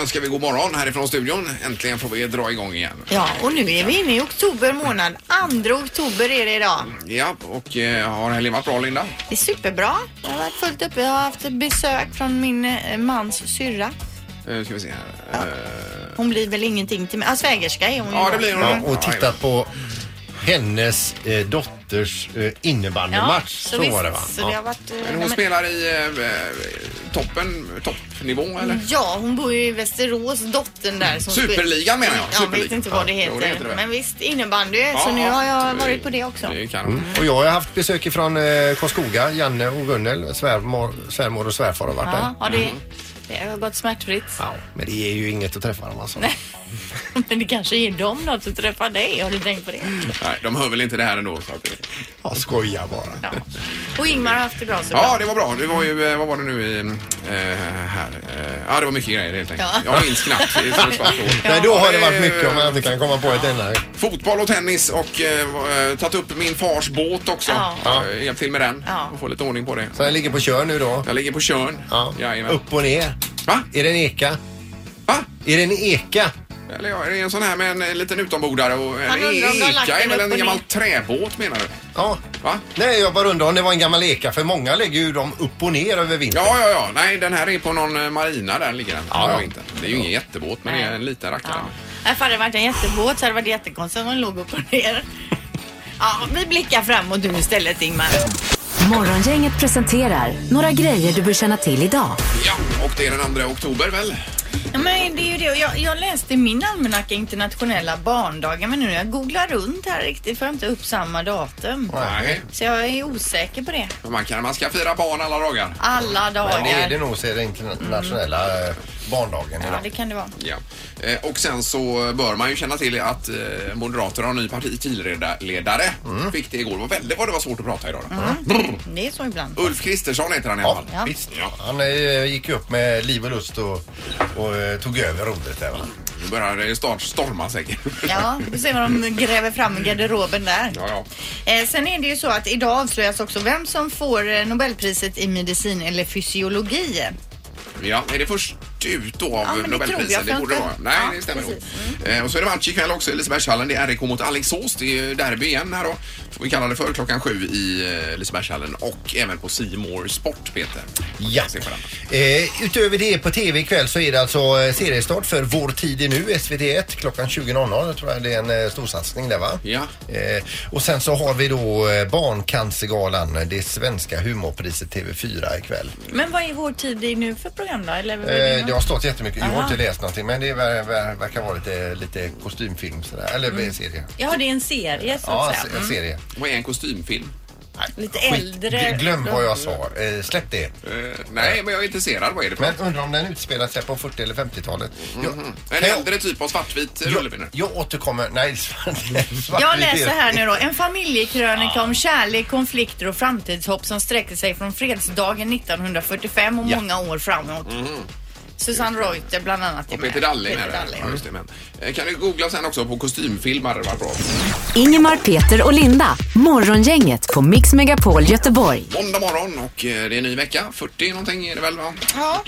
önskar vi god morgon härifrån studion. Äntligen får vi dra igång igen. Ja, och nu är vi inne i oktober månad. 2 oktober är det idag. Ja, och eh, har helgen varit bra Linda? Det är superbra. Jag har varit fullt uppe. Jag har haft ett besök från min eh, mans syrra. Eh, ska vi se här. Eh, Hon blir väl ingenting till mig. Ja, svägerska är hon ju ja, då. det blir hon. Ja, och tittat på hennes eh, dotters eh, innebandymatch. så visst, var det va? Så det har varit, eh, Men nej, hon men- spelar i eh, toppen, toppnivå eller? Ja, hon bor ju i Västerås, dottern där. Som Superligan menar jag. Jag vet Superligan. inte vad det Ja, heter. jo, det heter det väl. men visst, innebandy. så Ja, nu har jag varit på det också. Det kan Mm. Och jag har haft besök ifrån eh, Karlskoga. Janne och Gunnel, svärmor, svärmor och svärfar har varit Ja, där. har det, det har gått smärtfritt. Ja, men det är ju inget att träffa dem alltså. Men det kanske ger dem något att träffa dig. Har du tänkt på det? Nej, de hör väl inte det här ändå. Så att det... Jag skojar bara. Ja. Och Ingmar har haft det bra så Ja, bra. det var bra. Det var ju, eh, vad var det nu i, eh, här? Eh, ja, det var mycket grejer helt enkelt. Ja. Jag minns knappt. Det är så svart hår. Nej, då har det Eh, varit mycket om man inte kan komma på ett enda. Fotboll och tennis och eh, tagit upp min fars båt också. Ja. Eh, Hjälpt till med den Ja. och få lite ordning på det. Så den ligger på kör nu då. Jag ligger på Tjörn. Ja. Jajamän. Upp och ner. Va? Är det en eka? Va? Är det en eka? Eller ja, är det en sån här med en eh, liten utombordare och en Han undrar om de har lagt eka är den väl upp en och gammal ner. träbåt menar du? Ja. Va? Nej, jag bara undrar om det var en gammal eka för många lägger ju dem upp och ner över vintern. Ja, ja, ja. Nej, den här är på någon eh, marina där ligger den. Ja, Ja, ja. Inte. Det är ju ingen jättebåt men det är en liten rackare. Ja. Ifall det varit en jättebåt så hade det varit jättekonstigt om den låg upp och ner. Ja, vi blickar framåt nu istället Ingmar. Morgongänget presenterar några grejer du bör känna till idag. Ja, och det är den 2 oktober väl? Ja, men det är ju det. Jag, jag läste i min almanacka internationella barndagar men nu när jag googlar runt här riktigt får jag inte upp samma datum. Nej. Så jag är osäker på det. Man, kan, man ska fira barn alla dagar. Alla Men det är dagar. det nog så är det internationella eh, barndagen Ja, idag. det kan det vara. Ja. Eh, och sen så bör man ju känna till att eh, Moderaterna har en ny partiledare. Mm. Fick det igår. Det var väldigt vad det var svårt att prata idag. Då. Det är så ibland. Ulf Kristersson heter han i alla Ja, fall. Ja. visst. Han eh, gick ju upp med liv och lust och, och eh, tog över rodret där va? Nu börjar det snart storma säkert. Ja, vi får se vad de gräver fram i garderoben där. Ja, ja. Eh, sen är det ju så att idag avslöjas också vem som får eh, Nobelpriset i medicin eller fysiologi. Ja, är det först ut då av Ja, men det tror Nobelpriset? jag, borde det jag vara. inte- Nej, Ja, det stämmer precis. nog. Eh, och så är det match ikväll också i Lisebergshallen. Det är RIK mot Alingsås. Det är ju derby igen här då. Får vi kalla det för klockan sju i eh, Lisebergshallen och även på C More Sport, Peter. Ja. Se på den. Eh, utöver det på tv ikväll så är det alltså eh, seriestart för Vår tid är nu, SVT1 klockan 20.00. Jag tror jag det är en eh, storsatsning där va? Ja. Eh, och sen så har vi då eh, Barncancergalan, det svenska humorpriset TV4 ikväll. Men vad är vår tid i nu för program då? Eller, Eh, det har stått jättemycket, jag har inte läst någonting men det ver, ver, verkar vara lite, lite kostymfilm sådär, eller Mm. serie. Ja, det är en serie så Ja, att en säga. en serie. Vad är en kostymfilm? Lite skit. äldre. Gl- Glöm vad jag sa, eh, släpp det. Eh, nej, men jag är intresserad. Vad är det för Men undrar om den utspelar sig på 40 eller 50-talet. Jag- En jag- äldre typ av svartvit rullefilm? Jag återkommer, nej svart, svart Jag läser här nu då. En familjekrönika om kärlek, konflikter och framtidshopp som sträcker sig från fredsdagen 1945 och Ja. många år framåt. Susanne Reuter bland annat är Och Peter Dalle är med Peter. Dalle. Ja, just det, men. Eh, Kan du googla sen också på kostymfilm hade det varit bra. Ingemar, Peter och Linda. Morgongänget på Mix Megapol Göteborg. Måndag morgon och eh, det är en ny vecka. 40 någonting är det väl va? Ja,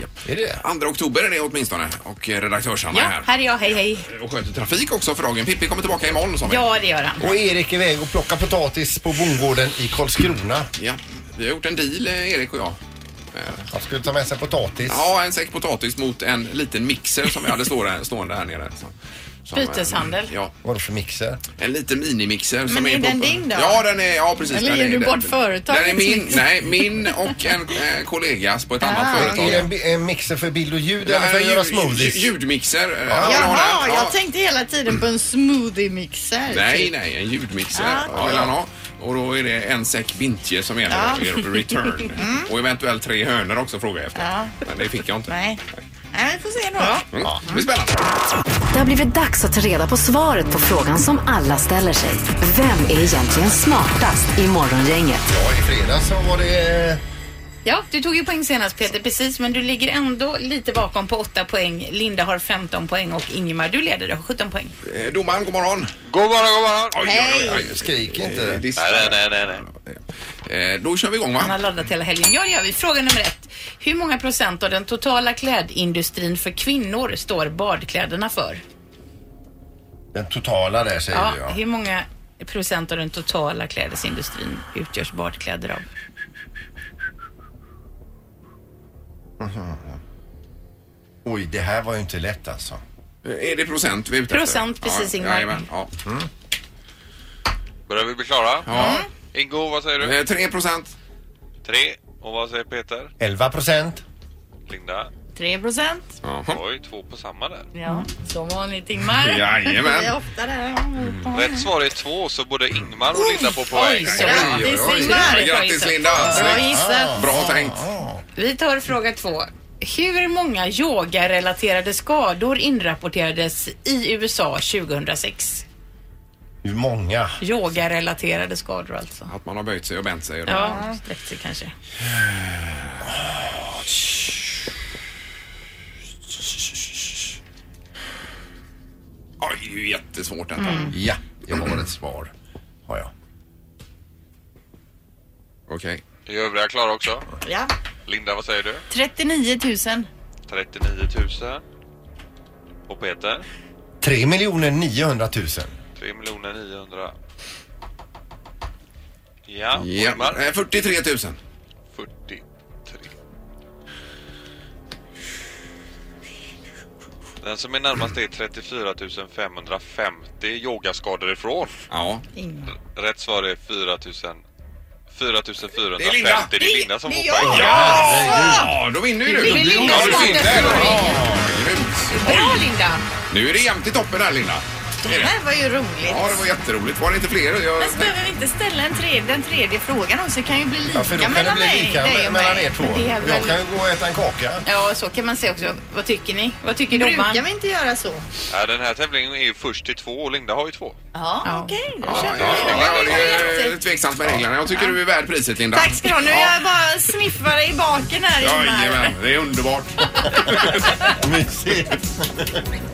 Japp. Är det 2 oktober är det åtminstone och eh, redaktörs-Hanna är ja, här. här är jag. Hej, hej. Och sköter trafik också för dagen. Pippi kommer tillbaka imorgon sa vi. Ja, det gör han. Och Erik är iväg och plockar potatis på bondgården i Karlskrona. Ja, vi har gjort en deal eh, Erik och jag. Eh, Han skulle ta med sig potatis. Ja, en säck potatis mot en liten mixer som vi hade stående, stående här nere. Så. Som, Byteshandel. eh, Ja, Vad är det för mixer? en liten minimixer. som är på- den din då? Ja, den är, ja precis. Eller ger är, du bort företagets Den är min, nej, min och en eh, kollegas på ett annat Ah, företag. Är det en, en mixer för bild och ljud eller för att göra smoothies? Ljudmixer. eh, vill ha Jaha. Ja. jag tänkte hela tiden på en smoothie-mixer. Nej, typ. nej, en ljudmixer Ah, ja, vill han ha. Och då är det en säck bintje som gäller Ja. i return. Och eventuellt tre hönor också frågar jag efter. Ja. Men det fick jag inte. Nej. Nej, vi får se då. Mm. Det blir spännande. Det har blivit dags att ta reda på svaret på frågan som alla ställer sig. Vem är egentligen smartast i Morgongänget? Ja, i fredags så var det... Ja, du tog ju poäng senast Peter, precis. Men du ligger ändå lite bakom på 8 poäng. Linda har 15 poäng och Ingemar, du leder, du har 17 poäng. Eh, Domaren, god morgon. God morgon, god morgon. Oj, oj, oj, oj. Skrik inte. Eh, Nej, nej, nej, nej. Eh, Då kör vi igång Han va? har laddat hela helgen. Ja, det gör vi. Fråga nummer ett. Hur många procent av den totala klädindustrin för kvinnor står badkläderna för? Den totala där säger Ja, du ja. hur många procent av den totala klädesindustrin utgörs badkläder av? Oj, det här var ju inte lätt alltså. Är det procent vi är ute efter? Procent, precis, ja, Ingmar. jajamän, Ja. Börjar vi bli klara? Ja. Ingo, vad säger du? Eh, 3 procent. Tre. Och vad säger Peter? 11 procent. Linda? 3 procent. Oj, två på samma där. Ja, som vanligt Ingmar. Jajamän. Ofta där. Rätt svar är två, så både Ingmar och Linda får poäng. Oj, så grattis. Ingmar. Grattis Linda. Bra Snyggt. gissat. Bra tänkt. Vi tar fråga två. Hur många yogarelaterade skador inrapporterades i USA 2006? Hur många? Yogarelaterade skador alltså. Att man har böjt sig och bänt sig. Ja, sträckt sig kanske. Oj, det är ju jättesvårt detta. Mm. Ja, jag har ett svar. Har jag. Okej. Är övriga klara också? Ja. Linda, vad säger du? 39 000. 39 000. Och Peter? 3 900 000. 3 900. Ja, Ja. Ingmar? eh, 43 000. 43. Den som är närmast är 34 550 yogaskador ifrån. Ja. Rätt svar är 4 000 4 Det är 450. Linda. Det är Linda som får är poäng. Ja, då vinner ju du. Det blir Linda Ja, som vinner. Bra Linda! Nu är det jämnt i toppen här Linda. Det Är det? här var ju roligt. Ja, det var jätteroligt. Var det inte fler? Jag... Men så behöver vi inte ställa en tredje, den tredje frågan också. Det kan ju bli lika Ja, för då kan det mellan bli mig, lika dig och mellan mig. er två. Det Jag väl... kan ju gå och äta en kaka. Ja, så kan man säga också. Vad tycker ni? Vad tycker Brukar domaren? vi inte göra så? Ja, den här tävlingen är ju först till två och Linda har ju två. Ja, Ja. okej. då Ja, ja, ja, det är tveksamt med reglerna. Jag tycker du är värd priset Linda. Tack ska du ha. Nu är jag bara sniffar dig i baken här. Jajamän, det är underbart. Mysigt.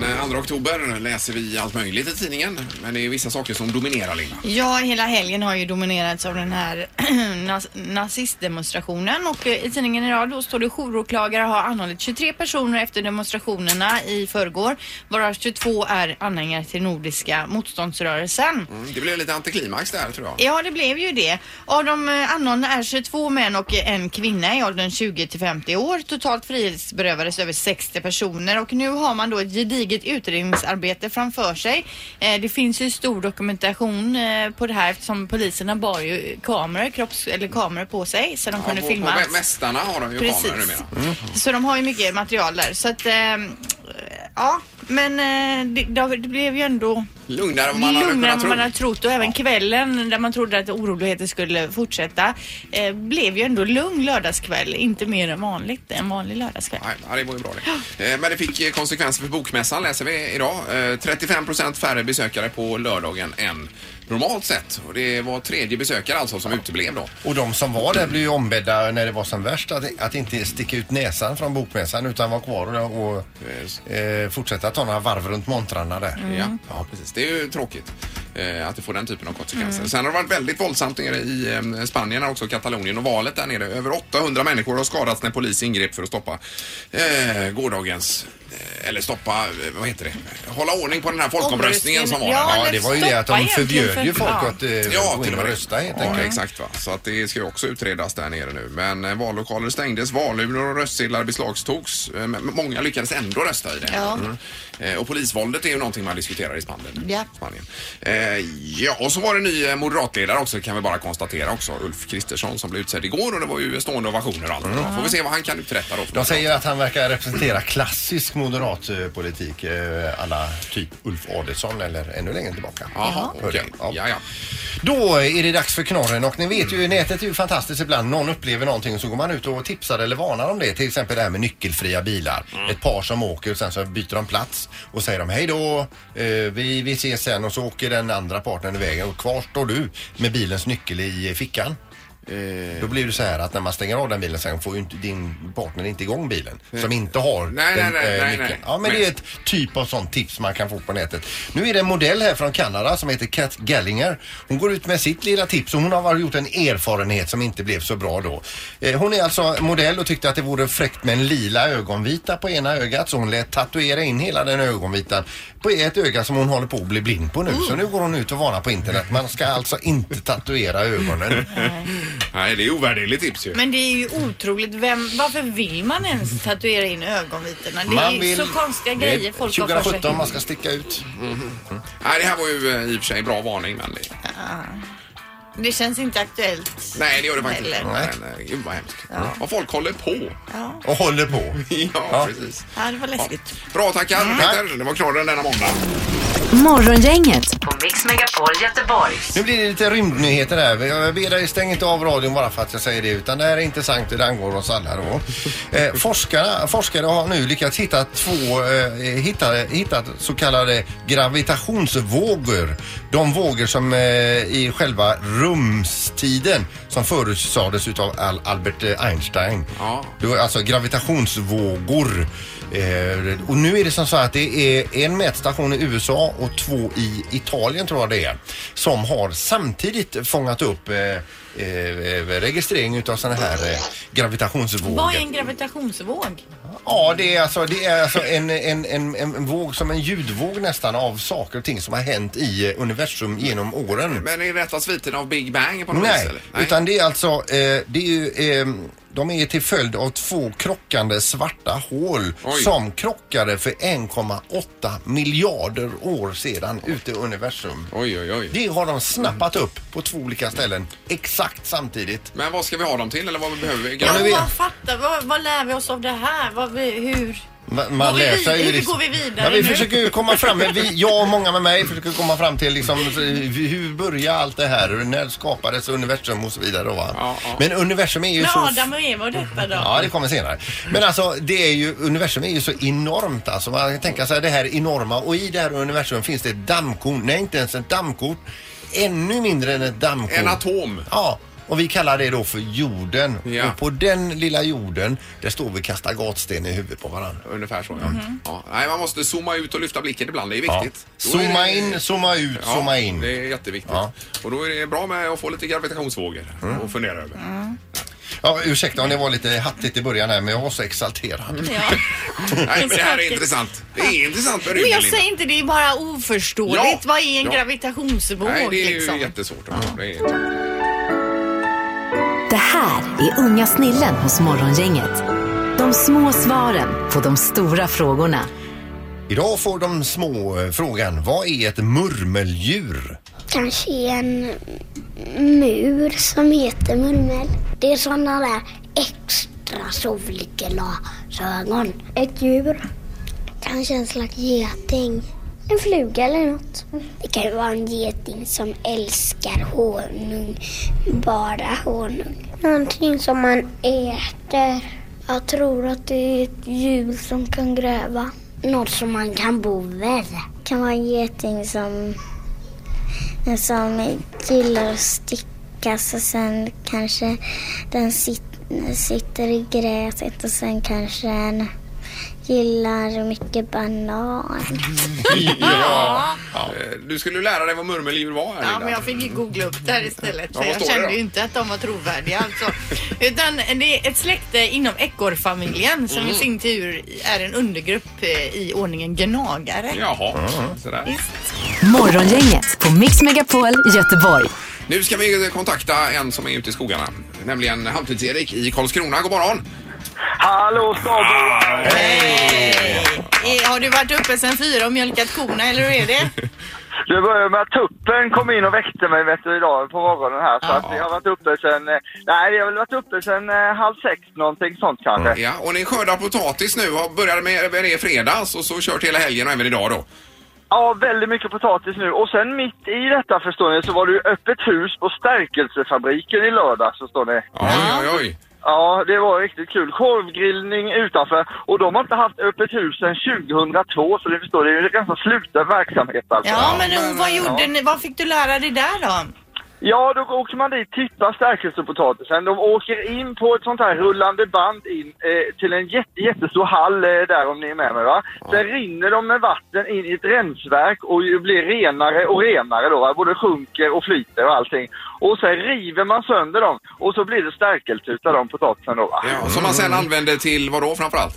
Den eh, 2 oktober läser vi allt möjligt i tidningen. Men det är vissa saker som dominerar Linda. Ja, hela helgen har ju dominerats av den här nazistdemonstrationen och eh, i tidningen idag då står det jouråklagare har anhållit 23 personer efter demonstrationerna i förrgår varav 22 är anhängare till Nordiska motståndsrörelsen. Mm, det blev lite antiklimax där tror jag. Ja, det blev ju det. Av de eh, anhållna är 22 män och en kvinna i åldern 20 till 50 år. Totalt frihetsberövades över 60 personer och nu har man då ett gediget utredningsarbete framför sig. Eh, det finns ju stor dokumentation eh, på det här eftersom poliserna bar ju kameror, kropps eller kameror på sig så de Ja, kunde på, filma. på mä- mästarna har de ju Precis. kameror numera. Så de har ju mycket material där. Så att, ehm, ja, men eh, det, det blev ju ändå Lugnare än man hade lugnare än kunnat man tro. hade trott och även kvällen där man trodde att oroligheter skulle fortsätta eh, blev ju ändå lugn lördagskväll. Inte mer än vanligt, en vanlig lördagskväll. Nej, ja, det var ju bra det. Eh, Men det fick eh, konsekvenser för bokmässan läser vi idag. Eh, 35 procent färre besökare på lördagen än normalt sett. Och det var tredje besökare alltså som uteblev då. Och de som var där blev ju ombedda när det var som värst att, att inte sticka ut näsan från bokmässan utan vara kvar och, och eh, fortsätta ta några varv runt montrarna där. Mm. Ja, ja, precis. Det är ju tråkigt eh, att det får den typen av konsekvenser. Sen har det varit väldigt våldsamt nere i eh, Spanien och också Katalonien och valet där nere. Över 800 människor har skadats när polis ingrep för att stoppa eh, gårdagens eller stoppa, vad heter det, hålla ordning på den här folkomröstningen som var Ja. Ja, det var ju det att de stoppa förbjöd ju egentligen folk att eh, Ja, gå till in och och med. rösta helt Ja, enkelt. exakt va. Så att det ska ju också utredas där nere nu. Men eh, vallokaler stängdes, valurnor och röstsedlar beslagtogs. Eh, men Många lyckades ändå rösta i det. Ja. Mm. Eh, Och polisvåldet är ju någonting man diskuterar i Spanien. Ja. Spanien. Eh, ja, och så var det ny eh, moderatledare också kan vi bara konstatera också. Ulf Kristersson som blev utsedd igår och det var ju stående ovationer och allt. Får vi se vad han kan uträtta då. för De säger att han verkar representera klassisk moderat eh, politik, eh, alla typ Ulf Adelsohn eller ännu längre tillbaka. Jaha, okej. jag. Ja, ja. Då är det dags för knorren och ni vet ju nätet är ju fantastiskt ibland. Någon upplever någonting och så går man ut och tipsar eller varnar om det. Till exempel det här med nyckelfria bilar. Ett par som åker och sen så byter de plats och säger de hej då, eh, vi, vi ses sen och så åker den andra partnern iväg och kvar står du med bilens nyckel i fickan. Då blir det så här att när man stänger av den bilen sen får ju inte din partner inte igång bilen. Som inte har Nej, den nej, nej, eh, nej, nyckeln. nej. Ja men det är ett typ av sånt tips man kan få på nätet. Nu är det en modell här från Kanada som heter Kat Gallinger. Hon går ut med sitt lilla tips och hon har gjort en erfarenhet som inte blev så bra då. Eh, Hon är alltså modell och tyckte att det vore fräckt med en lila ögonvita på ena ögat så hon lät tatuera in hela den ögonvitan på ett öga som hon håller på att bli blind på nu. Så nu går hon ut och varnar på internet. Man ska alltså inte tatuera ögonen. Nej, det är ovärderligt tips ju. Men det är ju otroligt. Vem, varför vill man ens tatuera in ögonvitorna? Det är ju så konstiga det är grejer folk har för 2017 sig. man ska sticka ut. Nej, det här var ju eh, i och för sig bra varning men det... Det känns inte aktuellt. Nej, det gör det faktiskt inte. Eller? Nej. Men, gud vad hemskt. Vad folk håller på. Ja, Och håller på. Ja, Ja. precis. ja det var Ja. läskigt. Bra, tackar Peter. Det var knorren denna måndag. Morgongänget på Mix Megapol Göteborg. Nu blir det lite rymdnyheter här. Jag ber dig stäng inte av radion bara för att jag säger det utan det här är intressant och det angår oss alla då. Eh, forskarna, forskare har nu lyckats hitta två, eh, hitta, hittat så kallade gravitationsvågor. De vågor som eh, i själva rumstiden som förutsades utav Al Albert Einstein. Ja. Det var alltså gravitationsvågor. Eh, och nu är det som så att det är en mätstation i USA och två i Italien tror jag det är. Som har samtidigt fångat upp eh, eh, registrering utav sådana här gravitationsvågor. Vad är en gravitationsvåg? Ja, det är alltså, det är alltså en, en, en, en våg som en ljudvåg nästan av saker och ting som har hänt i eh, universum genom åren. Men är detta sviten av Big Bang på något Nej, vis? Eller? utan det är alltså, eh, det är ju, eh, de är till följd av två krockande svarta hål Oj. som krockade för 1,8 miljarder år sedan ute i universum. Oj, oj, oj. Det har de snappat upp på två olika ställen exakt samtidigt. Men vad ska vi ha dem till eller vad behöver vi? Ja, men jag fattar. Vad, vad lär vi oss av det här? Vad, vi- hur? Ma- Går Man vi läser vidare? ju Hur liksom- går vi vidare ja, vi nu? försöker ju komma fram med, vi, jag och många med mig försöker komma fram till liksom, hur börjar allt det här? När skapades universum och så vidare då, va? Ja, ja. Men universum är ju Med så... Adam och Eva och detta då? Ja, det kommer senare. Men alltså, det är ju, universum är ju så enormt alltså. Man kan tänka sig det här enorma och i det här universum finns det ett dammkorn. Nej, inte ens ett dammkorn. Ännu mindre än ett dammkorn. En atom. Ja. Och vi kallar det då för jorden. Ja. Och på den lilla jorden, där står vi och kastar gatsten i huvudet på varandra. Ungefär så, ja. ja. Nej, man måste zooma ut och lyfta blicken ibland. Det är Ja. viktigt. Då är Zooma det- in, zooma ut, Ja, zooma in. Det är jätteviktigt. Ja. Och då är det bra med att få lite gravitationsvågor och fundera över. Ja, ursäkta om det var lite hattigt i början här, men jag var så exalterad. Ja. Nej, men det här är intressant. Det är intressant med Men jag rymden. säger inte, det är bara oförståeligt. Ja. Vad är en Ja. gravitationsvåg Nej, det är ju liksom? jättesvårt. förstå. Det är... Det här är unga snillen hos Morgongänget. De små svaren på de stora frågorna. Idag får de små eh, frågan, vad är ett murmeldjur? Kanske en mur som heter murmel. Det är sådana där extra sovliga glasögon. Ett djur. Kanske en slags geting. En fluga eller något. Det kan ju vara en geting som älskar honung. Bara honung. Någonting som man äter. Jag tror att det är ett djur som kan gräva. Något som man kan bo med. Det kan vara en geting som som gillar att stickas och sen kanske den sit, sitter i gräset och sen kanske en gillar mycket banan. Ja. Eh, Du skulle lära dig vad murmeldjur var här Ja, Linda. men jag fick ju googla upp det här istället. Ja, För jag kände ju inte att de var trovärdiga alltså. Utan det är ett släkte inom ekorrfamiljen som Mm. i sin tur är en undergrupp eh, i ordningen gnagare. Jaha, sådär. Visst. Morgongänget på Mix Megapol Göteborg. Nu ska vi kontakta en som är ute i skogarna, nämligen Halvtids-Erik i Karlskrona. God morgon! Hallå Skaraborg! Eh, Har du varit uppe sedan fyra och mjölkat korna eller hur är det? Det började med att tuppen kom in och väckte mig vet du, idag på morgonen här. Så att jag har varit uppe sen, eh, nej jag har väl varit uppe sen eh, halv sex någonting sånt kanske. Ja, och ni skördar potatis nu. Har började med, med det i fredags och så kört hela helgen och även idag då. Ja, väldigt mycket potatis nu. Och sen mitt i detta förstår ni så var det ju öppet hus på stärkelsefabriken i lördag så står det. Oj, oj, oj. Ja, det var riktigt kul. Korvgrillning utanför. Och de har inte haft öppet hus sedan 2002 så ni förstår, det är ju en ganska sluten verksamhet alltså. Ja, men vad gjorde ni? Vad fick du lära dig där då? Ja, då åker man dit, tittar stärkelsepotatisen. De åker in på ett sånt här rullande band in eh, till en jätte, jättestor hall eh, där om ni är med mig va. Sen rinner de med vatten in i ett rensverk och blir renare och renare då va? Både sjunker och flyter och allting. Och sen river man sönder dem och så blir det stärkelse utav de potatisen då va. Ja, som man sen använder till vad då framförallt?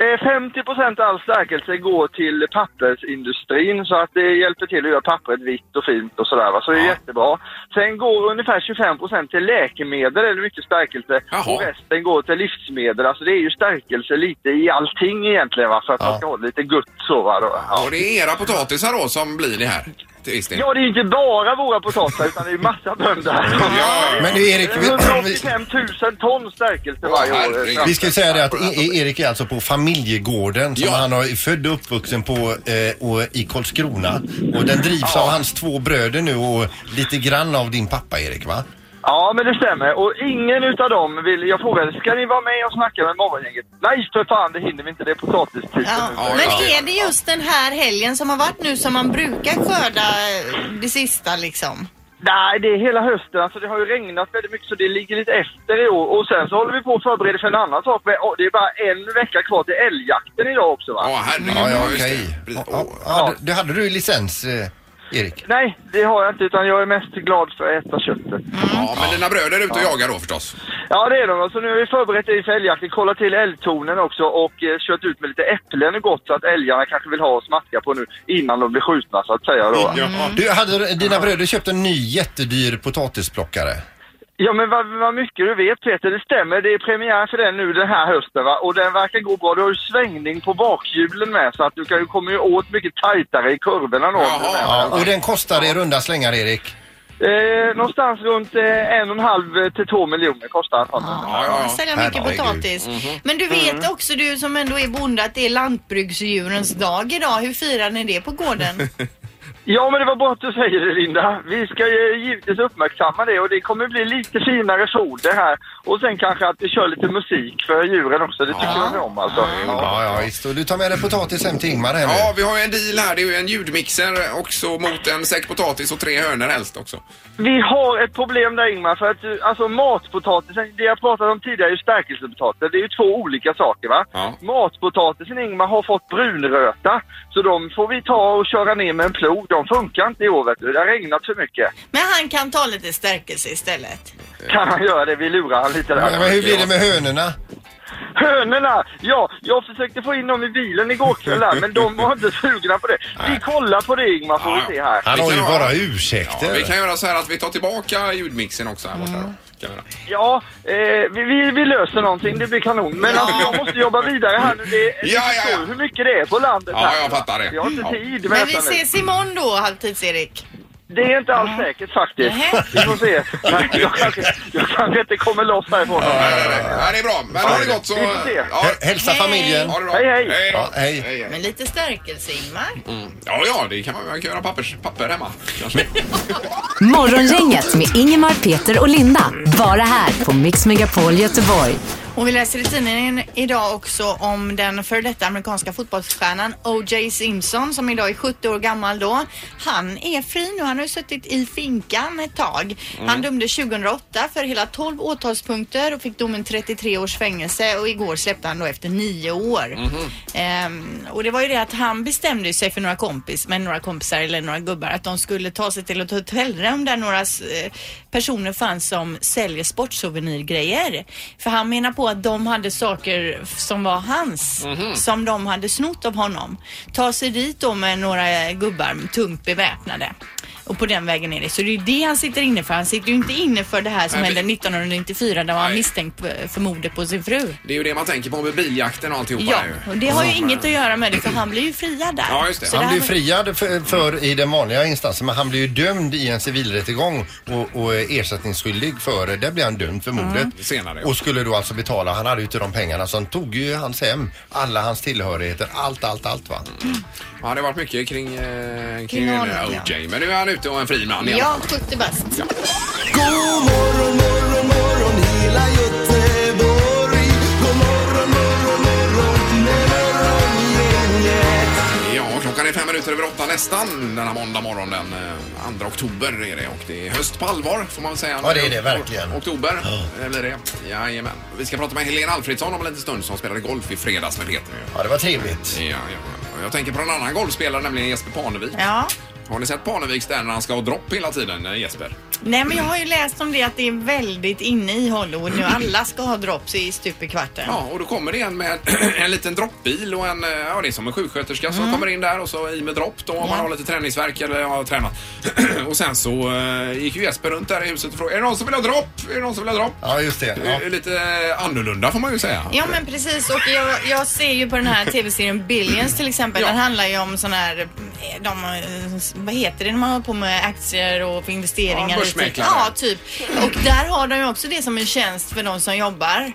Eh, 50% av all stärkelse går till pappersindustrin så att det hjälper till att göra pappret vitt och fint och sådär va. Så det är jättebra. Sen går ungefär 25% till läkemedel eller mycket stärkelse och resten går till livsmedel. Alltså det är ju stärkelse lite i allting egentligen va för att man ska ha lite gött så va. Ja. Och det är era potatisar då som blir det här? Till viss del. Ja, det är inte bara våra potatisar utan det är ju massa bönder här. Men du, Erik, vi- 185 000 ton stärkelse varje år. Vi ska säga det att E- E- Erik är alltså på familjegården som Ja. han har född och uppvuxen på eh, och, i Karlskrona. Och den drivs av hans två bröder nu och lite grann av din pappa Erik va? Ja, men det stämmer. Och ingen utav dem vill... Jag frågade, ska ni vara med och snacka med morgongänget? Nej, för fan, det hinner vi inte. Det är potatistiden nu. Men är det just den här helgen som har varit nu som man brukar skörda eh, det sista liksom? Nej, det är hela hösten. Alltså det har ju regnat väldigt mycket så det ligger lite efter i år. Och sen så håller vi på att förbereda för en annan sak. Men, åh, Det är bara en vecka kvar till älgjakten idag också va? Ja, herregud. Ja, ja okej. Ja, ja, ja, du, hade du licens eh, Erik? Nej, det har jag inte utan jag är mest glad för att äta köttet. Ja, men dina bröder är ute och jagar då förstås? Ja, det är de. Alltså, nu har vi förberett det för älgjakten, kollat till älgtornen också och eh, kört ut med lite äpplen och gott så att älgarna kanske vill ha och smaska på nu innan de blir skjutna så att säga då. Du, hade dina bröder köpt en ny jättedyr potatisplockare? Ja men vad, vad mycket du vet Peter, det stämmer. Det är premiär för den nu den här hösten va. Och den verkar gå bra. Du har ju svängning på bakhjulen med så att du kan, ju- kommer ju åt mycket tajtare i kurvorna då. Ja, och den kostar i runda slängar Erik? Eh, någonstans runt eh, en och en halv till två miljoner kostar en sån. Ja, Sälja mycket potatis. Men du vet också du som ändå är bonde att det är lantbruksdjurens dag idag. Hur firar ni det på gården? Ja, men det var bra att du säger det, Linda. Vi ska ju givetvis uppmärksamma det och det kommer bli lite finare foder här. Och sen kanske att vi kör lite musik för djuren också. Det tycker de om alltså. Ja, ja visst. Och du tar med dig potatis hem till Ingmar här nu? Ja, vi har ju en deal här. Det är ju en ljudmixer också mot en säck potatis och tre hönor helst också. Vi har ett problem där Ingmar, för att alltså matpotatisen, det jag pratade om tidigare är ju stärkelsepotatis. Det är ju två olika saker va? Matpotatisen Ingmar har fått brunröta, så de får vi ta och köra ner med en plog. De funkar inte i år vet du, det har regnat för mycket. Men han kan ta lite stärkelse istället. Kan han göra det? Vi lurar han lite där. Men, men hur blir det med hönorna? Hönorna! Ja, jag försökte få in dem i bilen igår kväll här, men de var inte sugna på det. Vi kollar på det Ingmar, får vi se här. Han har ju kan bara göra- ursäkter. Ja, vi kan göra så här att vi tar tillbaka ljudmixen också här borta då. Kan göra. Ja, eh, vi, vi, vi löser någonting, det blir kanon. Men alltså, jag måste jobba vidare här nu. Det, Ja, ja, ja. förstår hur mycket det är på landet Ja, här. jag fattar det. Vi har inte Ja. tid Men vi ses imorgon då, Halvtids-Erik. Det är inte alls säkert faktiskt. Vi får se. Nej, jag, kanske, jag kanske inte kommer loss härifrån. Ja, det är bra. Men ha det gott så... Vi får se. Ja. Hälsa familjen. Ha det bra. Hej, hej. hej. Ja, hej. Men lite stärkelse, Ingmar. Ja, ja, det kan man, man kan göra pappers, papper hemma. Kanske. Morgongänget med Ingemar, Peter och Linda. Bara här på Mix Megapol Göteborg. Och vi läser i tidningen idag också om den före detta amerikanska fotbollsstjärnan O.J. Simpson som idag är 70 år gammal då. Han är fri nu. Han har ju suttit i finkan ett tag. Han Mm. dömdes 2008 för hela 12 åtalspunkter och fick domen 33 års fängelse och igår släppte han då efter nio år. Ehm, och det var ju det att han bestämde sig för några kompis, med några kompisar eller några gubbar att de skulle ta sig till ett hotellrum där några eh, personer fanns som säljer sportsouvenirgrejer. För han menar på att de hade saker som var hans, Mhm. som de hade snott av honom. Ta sig dit då med några gubbar tungt beväpnade. Och på den vägen är det. Så det är ju det han sitter inne för. Han sitter ju inte inne för det här som Nej, hände 1994 där han var misstänkt för- för mordet på sin fru. Det är ju det man tänker på med biljakten och alltihopa. Ja, ju. och det har ju Ja, inget att göra med det för han blir ju friad där. Ja, just det. Så Han blir var- friad för, för i den vanliga instansen men han blir ju dömd i en civilrättegång och, och är ersättningsskyldig för, där blir han dömd för mordet. Mm. Senare, ja. Och skulle då alltså betala, han hade ju inte de pengarna så han tog ju hans hem, alla hans tillhörigheter, allt, allt, allt va. Ja, det har varit mycket kring, eh, kring, Kring honom, ja. OJ. Men nu är han ute och en fri man i alla Ja, fall. 70 bast. God morgon, morgon minuter över åtta nästan denna måndag morgon den eh, 2 oktober är det och det är höst på allvar får man väl säga. Ja, det är det, verkligen. Oktober det blir det. Jajamän. Vi ska prata med Helene Alfredsson om en liten stund som spelade golf i fredags med Peter. Ja, det var trevligt. Ja, ja, ja. Jag tänker på en annan golfspelare, nämligen Jesper Parnevik. Ja. Har ni sett Parneviks där när han ska ha dropp hela tiden, eh, Jesper? Nej men jag har ju läst om det att det är väldigt inne i Hollywood nu. Alla ska ha drops i stup i kvarten. Ja, och då kommer det en med en liten droppbil och en, eh, ja det är som en sjuksköterska som Mm. kommer in där och så i med dropp då om man har lite träningsvärk eller har tränat. och sen så eh, gick ju Jesper runt där i huset och frågade, är det någon som vill ha dropp? Är det någon som vill ha dropp? Ja, just det. Det är Lite eh, annorlunda får man ju säga. Ja men precis och jag, jag ser ju på den här tv-serien Billions till exempel. Den handlar ju om sån här, eh, de, eh, vad heter det när man håller på med aktier och för investeringar? Ja, börsmäklare. Ja, typ. Och där har de ju också det som en tjänst för de som jobbar.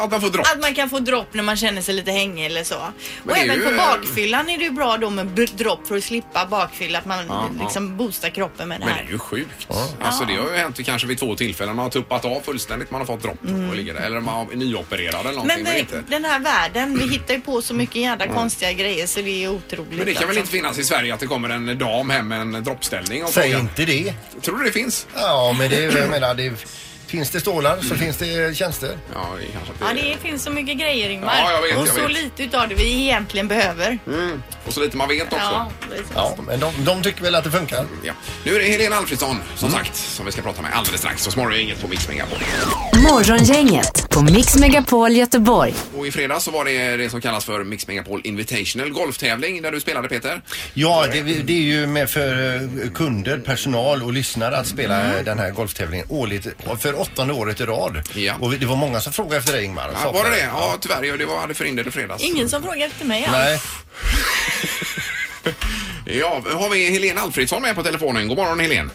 Att man får dropp? Att man kan få dropp när man känner sig lite hängig eller så. Men och är även ju, på eh, bakfyllan är det ju bra då med dropp för att slippa bakfylla. Att man Ja, ja. liksom boostar kroppen med det Men här. det är ju sjukt. Alltså det har ju hänt kanske vid två tillfällen. Man har tuppat av fullständigt, man har fått dropp Mm. och ligger där. Eller man har nyopererad eller någonting. Men Men, det, inte. den här världen, vi hittar ju på så mycket jävla Mm. konstiga grejer så det är otroligt. Men det kan väl alltså. inte finnas i Sverige att det kommer en dam hem med en droppställning och Säg frågar- inte det. Tror du det finns? Ja, men det, jag menar, det, finns det stålar så finns det tjänster. Ja, det kanske Ja, det finns så mycket grejer Ingmar. Ja, jag vet, och jag så vet. lite utav det vi egentligen behöver. Mm. Och så lite man vet också. Ja, precis. Ja, men de, de tycker väl att det funkar. Ja. Nu är det Helena Alfredsson Mm. som sagt som vi ska prata med alldeles strax. Så småningom är inget på Mix Megapol. Morgongänget på Mix Megapol Göteborg. Och i fredags så var det det som kallas för Mix Megapol Invitational golftävling där du spelade Peter. Ja, det, det är ju med för eh, kunder, personal och lyssnare att spela Mm. eh, den här golftävlingen årligt för åttonde året i rad. Och det var många som frågade efter dig Ingmar. Ja, var det det? Ja, tyvärr. ja, Det var, hade förhindrade fredags. Ingen som frågar efter mig alls. Nej. Ja, har vi Helena Alfredsson med på telefonen? God morgon Helene.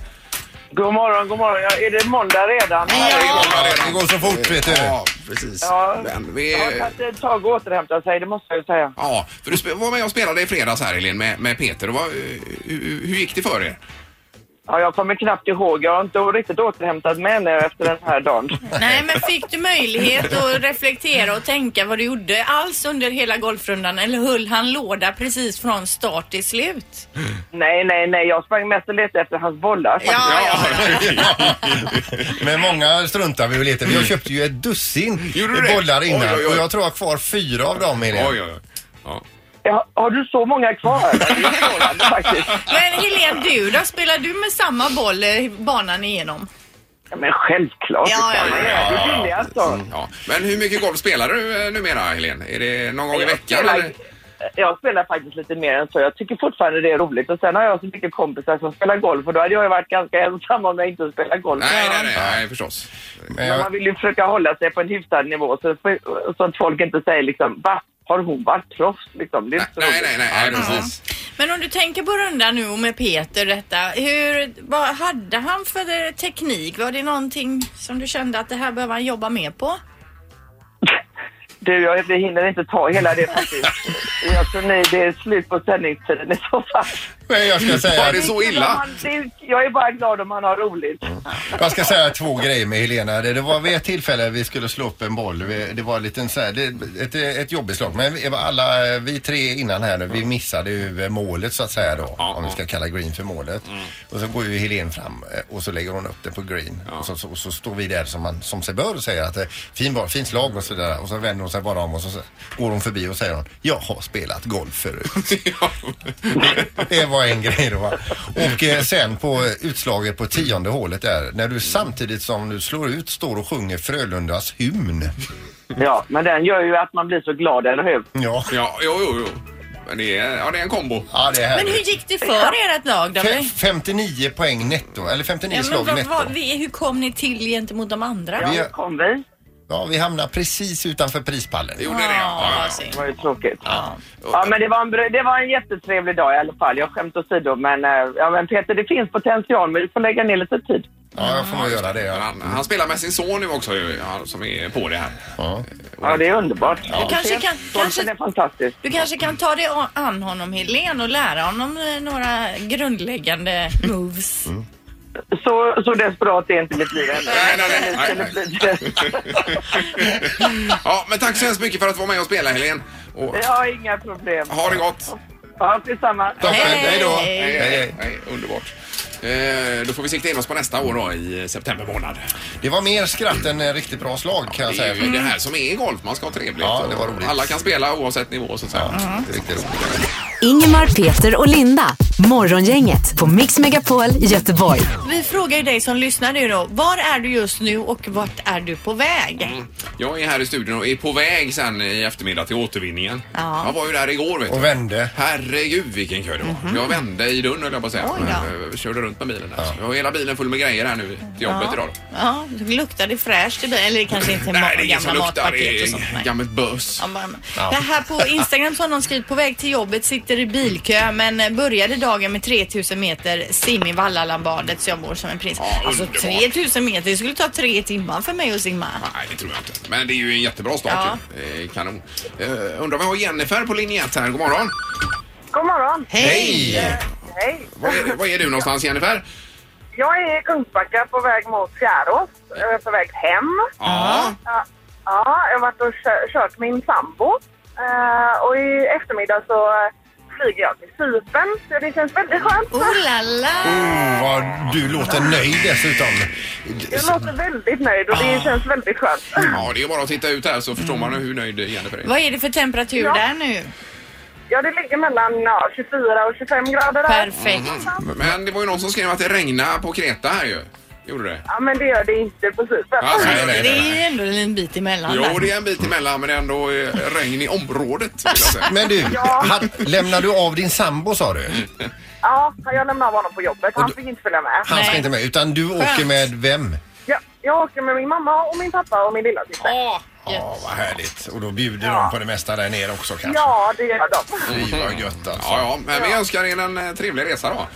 God morgon, god morgon. Ja, är det måndag redan? Det går så fort vet du. Ja, precis. Ja, Men vi... det har tagit ett tag att återhämta sig, det måste jag ju säga. Ja, för du spe- var med och spelade i fredags här Helene med, med Peter. Och vad, hur, hur gick det för er? Ja, jag kommer knappt ihåg. Jag har inte riktigt återhämtat mig ännu efter den här dagen. Nej, men fick du möjlighet att reflektera och tänka vad du gjorde alls under hela golfrundan? Eller höll han låda precis från start till slut? Nej, nej, nej. Jag sprang mest och letade efter hans bollar. faktiskt. Men många struntar vi och letar. Vi har köpt ju ett dussin bollar innan Oj, oj, oj. och jag tror jag har kvar fyra av dem Helene. Oj, oj, oj. Ja. Ja, har du så många kvar? Det är förvånande faktiskt. Men Helene, du då? Spelar du med samma boll eh, banan igenom? Ja, men självklart. Ja, ja, Det är det billigaste. Mm, ja. Men hur mycket golf spelar du eh, numera Helene? Är det någon gång i Jag veckan? spelar- Eller? Jag spelar faktiskt lite mer än så. Jag tycker fortfarande det är roligt. Och sen har jag så mycket kompisar som spelar golf och då hade jag ju varit ganska ensam om jag inte spelar golf. Nej, nej, nej, nej, förstås. Men man vill ju försöka hålla sig på en hyfsad nivå så, så att folk inte säger liksom va? Har hon varit proffs? Liksom. Det är inte Nej, roligt. nej, nej, nej precis. Men om du tänker på rundan nu och med Peter detta. Hur, vad hade han för eh, teknik? Var det någonting som du kände att det här behöver han jobba mer på? Du, jag hinner inte ta hela det faktiskt. Jag tror nej, det är slut på sändningstiden i så fall. Men jag ska säga... Var det så illa? Jag är bara glad om man har roligt. Jag ska säga två grejer med Helena. Det, var vid ett tillfälle vi skulle slå upp en boll. Det var en liten så här, det, ett, ett jobbigt slag. Men alla, vi tre innan här nu, vi missade ju målet så att säga då. om vi ska kalla green för målet. Och så går ju Helene fram eh, och så lägger hon upp det på green. Och, så, så, och så står vi där som, man, som sig bör och säger att eh, fin boll, fint slag och sådär. Och så vänder hon sig bara om och så, så går hon förbi och säger hon, jag har spelat golf förut. Det var en grej då. va. Och eh, sen på utslaget på tionde hålet där, när du samtidigt som du slår ut står och sjunger Frölundas hymn. Ja, men den gör ju att man blir så glad, eller hur? Ja. Ja, jo, jo, jo. Men det är, ja, det är en kombo. Ja, det är Men härligt. hur gick det för ert lag då? Fe- 59 poäng netto, eller 59 Ja, men slag vad, netto. vad, vi, hur kom ni till gentemot de andra? Vi- kom vi? Ja, vi hamnar precis utanför prispallen. Gjorde det? Ja, ja, ja. Det var ju tråkigt. Ja, men det var, en, det var en jättetrevlig dag i alla fall. Jag skämt åsido, men, eh, ja, men Peter, det finns potential, men du får lägga ner lite tid. Ja, jag får nog göra det. Ja. Han, han spelar med sin son nu också ju, ja, som är på det här. Ja, ja det är underbart. Du kanske kan, kanske, Det är fantastiskt. du kanske kan ta dig an honom Helene och lära honom eh, några grundläggande moves. Så, så desperat är inte mitt liv ännu. Nej, nej, nej, nej, Ja, men tack så hemskt mycket för att vara med och spela Helene. Och Jag har inga problem. ha det gott. Ja, detsamma. Hej, hej, hej. hej. Underbart. Eh, då får vi sikta in oss på nästa år då i september månad. Det var mer skratt än eh, riktigt bra slag kan jag Det är säga. ju det här som är golf. Man ska ha trevligt. Ja, det var roligt. Alla kan spela oavsett nivå så att säga. Det är riktigt roligt. Ingemar, Peter och Linda. Morgongänget på Mix Megapol Göteborg. Vi frågar ju dig som lyssnar nu då. Var är du just nu och vart är du på väg? Jag är här i studion och är på väg sen i eftermiddag till återvinningen. Ja. Jag var ju där igår vet du. Och vände. Herregud vilken kö det var. Jag vände i dörren höll jag på att säga. Mhm. Oj då. Eh, körde runt med bilen där. Så Jag har hela bilen full med grejer här nu till jobbet idag. Då. Ja, luktar det fräscht i bilen? Eller kanske inte Nej, ma- det är ingen som gamla. Det matpaket och sånt. är Nej. gammalt bös. Ja, Ja. Det här på Instagram så har någon skrivit på väg till jobbet, sitter i bilkö men eh, började dagen med 3000 meter sim i Vallalandbadet så jag mår som en prins. Ja, alltså underbart. 3000 meter, det skulle ta tre timmar för mig att simma. Nej, det tror jag inte. Men det är ju en jättebra start Ja. ju. Det är Kanon. Uh, undrar om vi har Jennifer på linje 1 här. God morgon. God morgon. Hej! Hej. Var är, var är du någonstans Jennifer? Jag är i Kungsbacka på väg mot Fjärås. Jag är på väg hem. Ja. Ja, ja jag har varit och kö- kört min sambo. Eh, och i eftermiddag så eh, flyger jag till Cypern. Så det känns väldigt skönt. Oh la la! Oh, vad du låter nöjd dessutom. Jag låter väldigt nöjd och det känns väldigt skönt. Ja, det är bara att titta ut här så förstår man hur nöjd Jennifer är. Vad är det för temperatur Ja. där nu? Ja, det ligger mellan ja, 24 och 25 grader där. Perfekt. Men det var ju någon som skrev att det regnade på Kreta här ju. Gjorde det? Ja, men det gör det inte Cypern. Alltså, Nej, nej, Det nej. är ändå en bit emellan Jo, där. det är en bit emellan men det är ändå eh, regn i området. Vill jag säga. Men du, han, lämnar du av din sambo sa du? Ja, jag lämnade av honom på jobbet. Han fick inte följa med. Han ska Nej. inte med, utan du åker med vem? Ja, jag åker med min mamma och min pappa och min lilla syster. Åh, Ja, vad härligt. Och då bjuder de på det mesta där nere också kanske? Ja, det gör de. Fy vad gött alltså. Ja, ja, men vi önskar er en eh, trevlig resa då.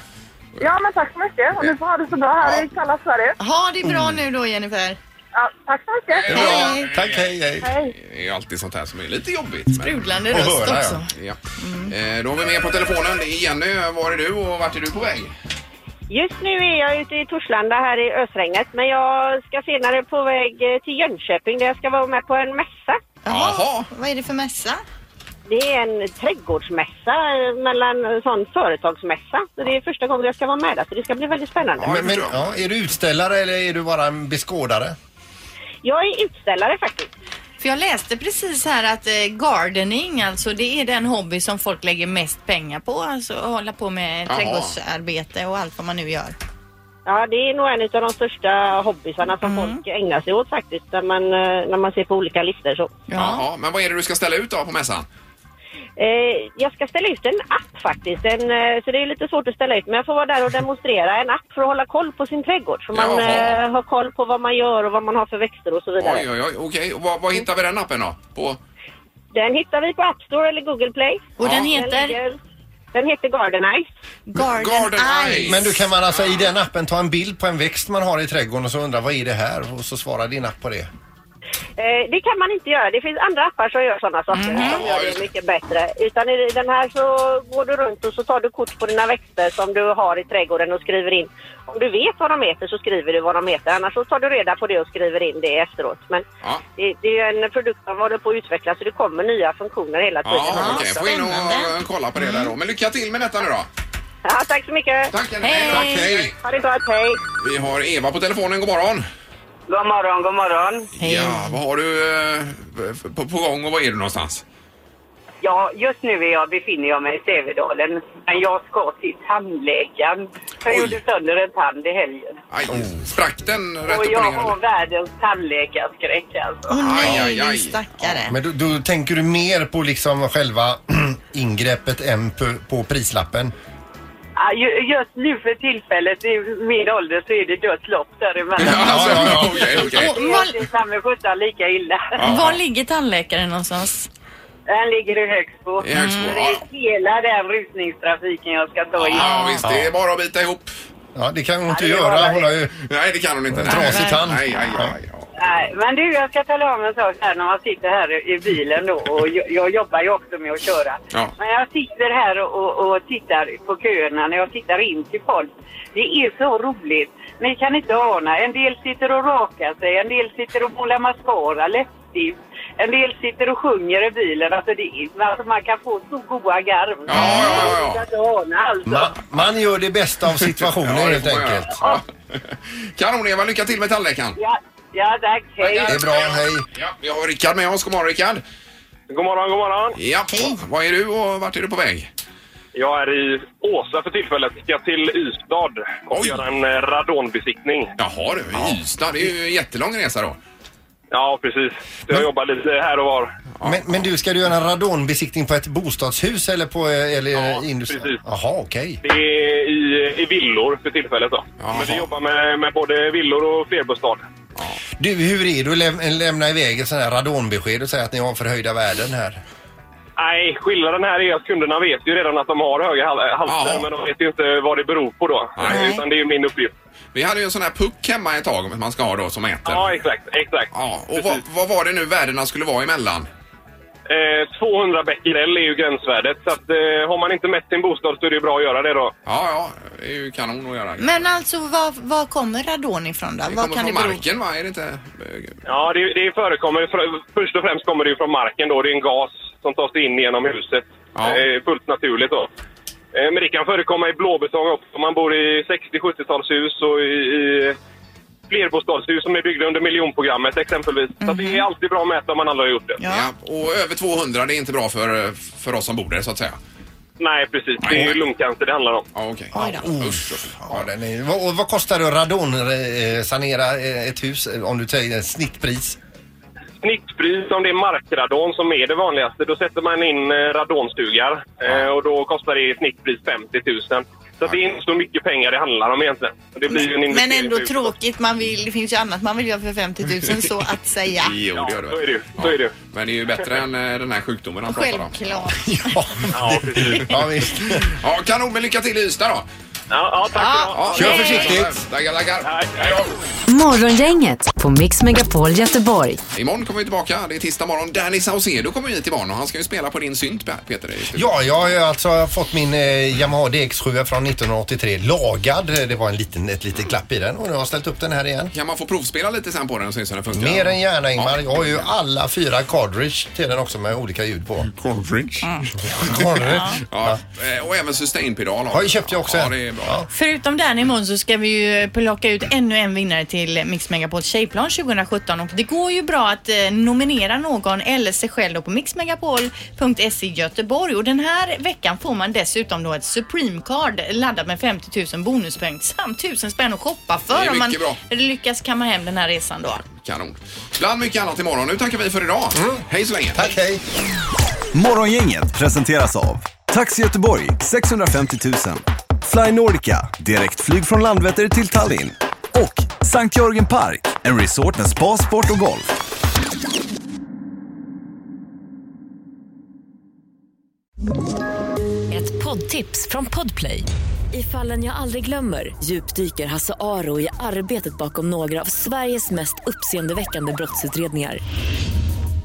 Ja, men tack så mycket. Och ni får ha det så bra här i kalla Sverige. Ha det bra nu då Jennifer. Ja, tack så mycket. bra. Tack, hej, hej. Hej. Det är alltid sånt här som är lite jobbigt. men- Sprudlande Och röst höra, också. Ja. Eh, Då har vi med på telefonen. Det är Jenny. Var är du och vart är du på väg? Just nu är jag ute i Torslanda här i ösregnet men jag ska senare på väg eh, till Jönköping där jag ska vara med på en mässa. Jaha. Vad är det för mässa? Det är en trädgårdsmässa eh, mellan en sån företagsmässa. Så det är första gången jag ska vara med där så det ska bli väldigt spännande. Men, men, ja, är du utställare eller är du bara en beskådare? Jag är utställare faktiskt. För jag läste precis här att eh, gardening, alltså det är den hobby som folk lägger mest pengar på. Alltså att hålla på med Jaha. trädgårdsarbete och allt vad man nu gör. Ja, det är nog en av de största hobbysarna som folk ägnar sig åt faktiskt när man, eh, när man ser på olika listor så. Jaha, men vad är det du ska ställa ut då på mässan? Eh, jag ska ställa ut en app faktiskt, en, eh, så det är lite svårt att ställa ut. Men jag får vara där och demonstrera en app för att hålla koll på sin trädgård. Så man Jaha. eh, har koll på vad man gör och vad man har för växter och så vidare. Oj, oj, oj. Okej, och vad, vad hittar vi den appen då? På? Den hittar vi på App Store eller Google Play. Och den heter? ligger- Den heter Garden Ice. Garden, Ice. Men du kan man alltså i den appen ta en bild på en växt man har i trädgården och så undra vad är det här? Och så svarar din app på det. Eh, det kan man inte göra. Det finns andra appar som gör sådana saker som gör det mycket bättre. Utan i den här så går du runt och så tar du kort på dina växter som du har i trädgården och skriver in. Om du vet vad de heter så skriver du vad de heter. Annars så tar du reda på det och skriver in det efteråt. Men det, det är en produkt som håller på att utvecklas så det kommer nya funktioner hela tiden. Ja, okej. Får in och och kolla på det där då. Men lycka till med detta nu då. Ja, tack så mycket. Tack, hej. Tack, hej. Ha det gott, hej. Vi har Eva på telefonen. God morgon. God morgon, god morgon. Ja, vad har du eh, på, på gång och var är du någonstans? Ja, just nu är jag, befinner jag mig i Sävedalen. Men jag ska till tandläkaren. Jag gjorde sönder en tand i helgen. Aj, sprack den rätt Och upp jag ner? har världens tandläkarskräck alltså. Aj, aj, aj. stackare. Men då, då tänker du mer på liksom själva ingreppet än på, på prislappen? Ja, ju- just nu för tillfället, i min ålder, så är det dött lopp däremellan. Okej, okej. Det är samma sjutton lika illa. Var ligger tandläkaren någonstans? Den ligger i Högsbo. I Högsbo, Så Det är hela den rusningstrafiken jag ska ta in. Ja, visst. Det är bara att bita ihop. Ja, det kan hon inte Ja, det göra. var Hon har ju Nej, det kan hon inte. en trasig tand. Nej, aj, aj. Nej, men du, jag ska tala om en sak här när man sitter här i bilen då och jag, jag jobbar ju också med att köra. Ja. Men jag sitter här och, och, tittar på köerna när jag tittar in till folk. Det är så roligt. Ni kan inte ana. En del sitter och rakar sig, en del sitter och målar mascara, läppstift. En del sitter och sjunger i bilen. Alltså, det är, alltså man kan få så goda garv. Ja, ja, ja. Ana alltså. Ma man gör det bästa av situationen Ja, helt man enkelt. Ja. Kanon Eva, lycka till med tandläkaren. Ja, ja tack. Hej. Det är bra, hej. Ja, vi har Rickard med oss. God morgon Rickard. God morgon, god morgon. Ja, vad är du och vart är du på väg? Jag är i Åsa för tillfället. Ska till Ystad och göra en eh, radonbesiktning. Jaha du, i Ystad. Det är ju en jättelång resa då. Ja, precis. Så jag jobbar lite här och var. Men, men du, ska du göra en radonbesiktning på ett bostadshus eller på eh, eller Ja, industri? precis. Jaha, okej. Det är i, i villor för tillfället då. Men vi jobbar med, med både villor och flerbostad. Du, hur är det att läm lämna iväg ett sånt här radonbesked och säga att ni har förhöjda värden här? Nej, skillnaden här är att kunderna vet ju redan att de har höga hal- halter, men de vet ju inte vad det beror på då. Nej. Utan det är ju min uppgift. Vi hade ju en sån här puck hemma ett tag man ska ha då som mäter. Ja, exakt. exakt. Ja, och vad, vad var det nu värdena skulle vara emellan? Eh, 200 becquerel är ju gränsvärdet. Så att, eh, har man inte mätt sin bostad så är det ju bra att göra det då. Ja, ja, det är ju kanon att göra. Men alltså var, var kommer radon ifrån då? det Vad kommer kan från det bero marken va? Är det inte? Ja, det, det förekommer. För- Först och främst kommer det ju från marken då. Det är en gas som tar sig in genom huset. Det är fullt naturligt då. Eh, Men det kan förekomma i blåbetong också. Om man bor i 60-70-talshus och i, i flerbostadshus som är byggda under miljonprogrammet exempelvis. Så att det är alltid bra att mäta om man aldrig har gjort det. Ja. och över 200 det är inte bra för, för oss som bor där så att säga. Nej, precis. Det är ju lungcancer det handlar om. Ja, okej. Ja, den är, vad, vad kostar det att radonsanera eh, ett hus eh, om du säger snittpris? Snittpris om det är markradon som är det vanligaste. Då sätter man in eh, radonstugar eh, och då kostar det i snittpris 50 000. Så det är inte så mycket pengar det handlar om egentligen. Det blir ju en Men investering ändå för tråkigt. Man vill, det finns ju annat man vill göra för 50 000 så att säga. Jo, det gör det. så är det Så är det. Men det är ju bättre än eh, den här sjukdomen han pratar om. Självklart. Ja, precis. Ja, visst. Ja, kanon, men lycka till i Ystad då. Ja, ja tack Ja, Kör försiktigt. Hej då. Morgongänget på Mix Megapol Göteborg. Imorgon kommer vi tillbaka. Det är tisdag morgon. Danny Saucedo kommer hit imorgon och han ska ju spela på din synt, Peter. Ja, jag har ju alltså fått min eh, Yamaha DX7 från 1983 lagad. Det var en liten, ett litet klapp i den och nu har jag ställt upp den här igen. Kan man få provspela lite sen på den och se så den funkar? Mer än gärna Ingmar. Jag har ju alla fyra cartridge till den också med olika ljud på. Cartridge? Cartridge. Ja. eh, Och även sustain-pedal. Har ju köpt jag också Ja, Förutom den imorgon så ska vi ju plocka ut ännu en vinnare till Mix Megapols Tjejplan 2017 och det går ju bra att eh, nominera någon eller sig själv då på mixmegapol.se i Göteborg och den här veckan får man dessutom då ett Supreme Card laddat med 50 000 bonuspoäng samt 1000 spänn att shoppa för om man bra. lyckas kamma hem den här resan då. Kanon. Bland mycket annat imorgon. Nu tackar vi för idag. Hej så länge. Tack, hej. Morgongänget presenteras av Taxi Göteborg 650 000 Fly Nordica, direktflyg från Landvetter till Tallinn och Sankt Jörgen Park, en resort med spa, sport och golf. Ett poddtips från Podplay. I fallen jag aldrig glömmer djupdyker Hasse Aro i arbetet bakom några av Sveriges mest uppseendeväckande brottsutredningar.